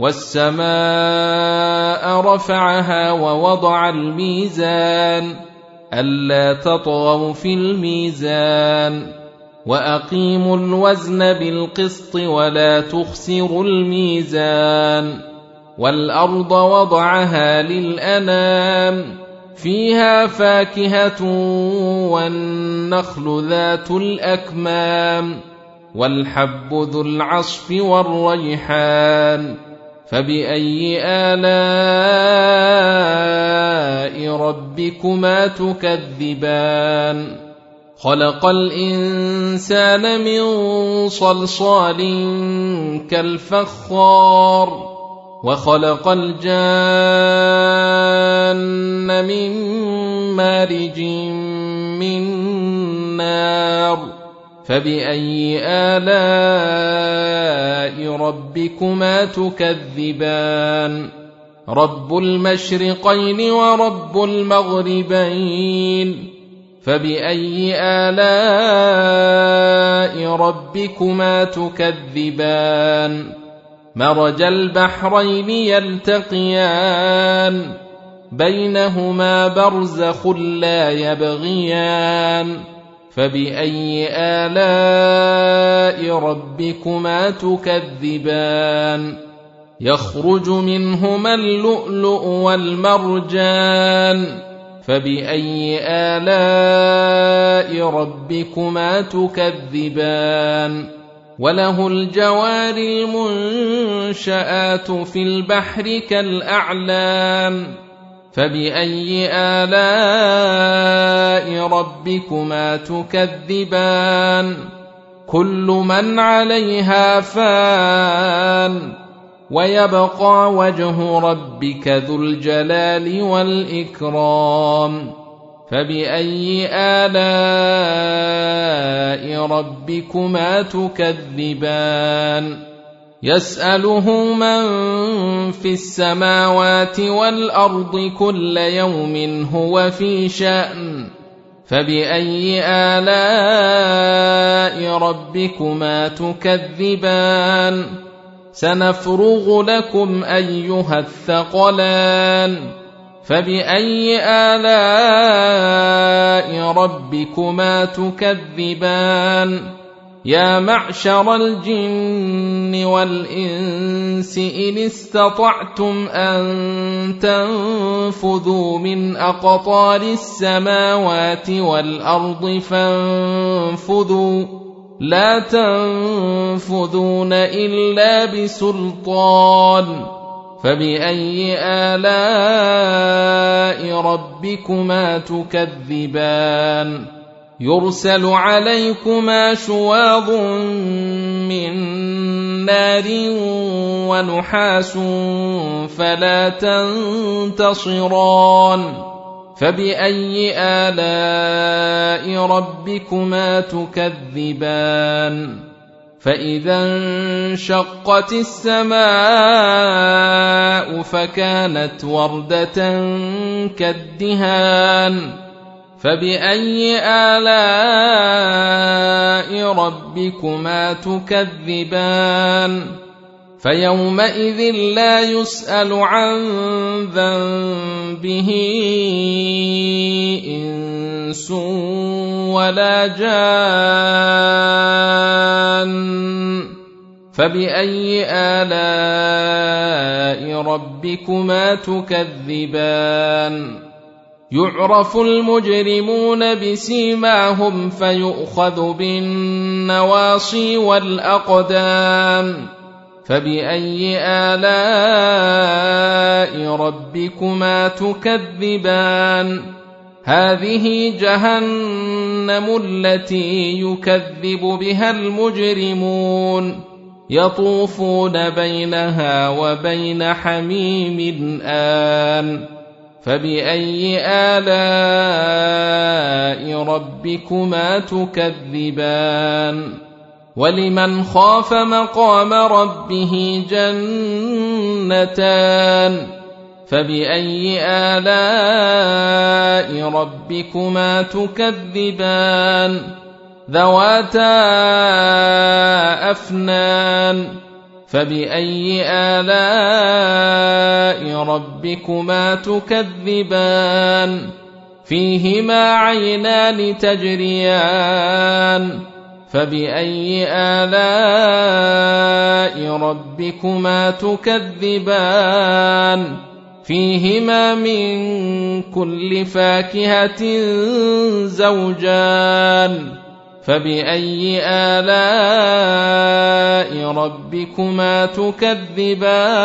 والسماء رفعها ووضع الميزان ألا تطغوا في الميزان وأقيموا الوزن بالقسط ولا تخسروا الميزان والأرض وضعها للأنام فيها فاكهة والنخل ذات الأكمام والحب ذو العصف والريحان فباي الاء ربكما تكذبان خلق الانسان من صلصال كالفخار وخلق الجان من مارج من نار فباي الاء ربكما تكذبان رب المشرقين ورب المغربين فباي الاء ربكما تكذبان مرج البحرين يلتقيان بينهما برزخ لا يبغيان فبأي آلاء ربكما تكذبان؟ يخرج منهما اللؤلؤ والمرجان. فبأي آلاء ربكما تكذبان؟ وله الجوار المنشآت في البحر كالاعلام فباي الاء ربكما تكذبان كل من عليها فان ويبقى وجه ربك ذو الجلال والاكرام فباي الاء ربكما تكذبان يسأله من في السماوات والأرض كل يوم هو في شأن. فبأي آلاء ربكما تكذبان؟ سنفرغ لكم أيها الثقلان. فبأي آلاء ربكما تكذبان؟ يا معشر الجن والإنس إن استطعتم أن تنفذوا من أقطار السماوات والأرض فانفذوا. لا تنفذون إلا بسلطان. فبأي آلاء ربكما تكذبان؟ يرسل عليكما شواظ من نار ونحاس فلا تنتصران. فبأي آلاء ربكما تكذبان؟ فإذا انشقت السماء فكانت وردة كالدهان. فباي الاء ربكما تكذبان فيومئذ لا يسال عن ذنبه انس ولا جان فباي الاء ربكما تكذبان يعرف المجرمون بسيماهم فيؤخذ بالنواصي والاقدام فباي الاء ربكما تكذبان هذه جهنم التي يكذب بها المجرمون يطوفون بينها وبين حميم آن فباي الاء ربكما تكذبان ولمن خاف مقام ربه جنتان فباي الاء ربكما تكذبان ذواتا افنان فباي الاء ربكما تكذبان فيهما عينان تجريان فباي الاء ربكما تكذبان فيهما من كل فاكهه زوجان فباي الاء ربكما تكذبان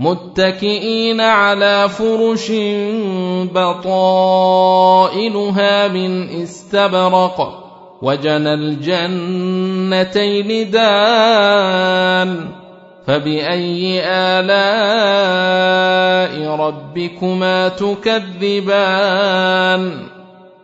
متكئين على فرش بطائنها من استبرق وجنى الجنتين دان فباي الاء ربكما تكذبان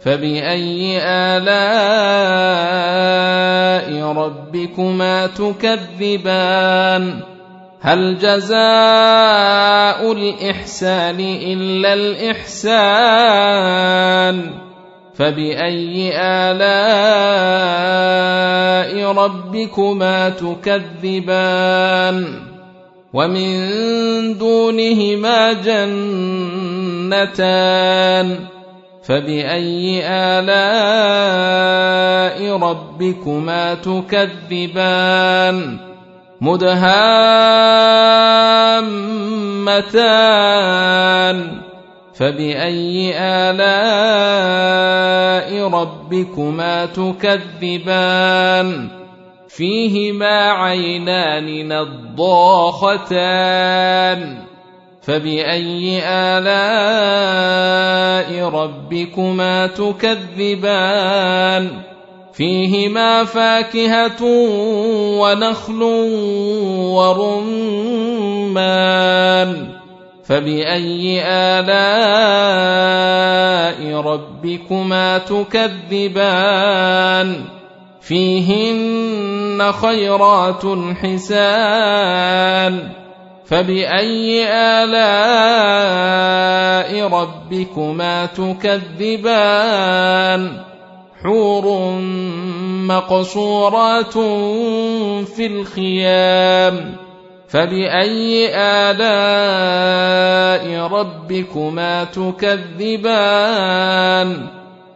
فباي الاء ربكما تكذبان هل جزاء الاحسان الا الاحسان فباي الاء ربكما تكذبان ومن دونهما جنتان فباي الاء ربكما تكذبان مدهامتان فباي الاء ربكما تكذبان فيهما عينان نضاختان فباي الاء ربكما تكذبان فيهما فاكهه ونخل ورمان فباي الاء ربكما تكذبان فيهن خيرات حسان فباي الاء ربكما تكذبان حور مقصورات في الخيام فباي الاء ربكما تكذبان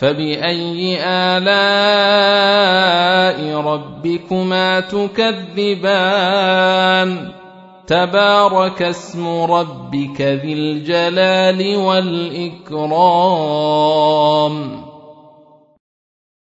فباي الاء ربكما تكذبان تبارك اسم ربك ذي الجلال والاكرام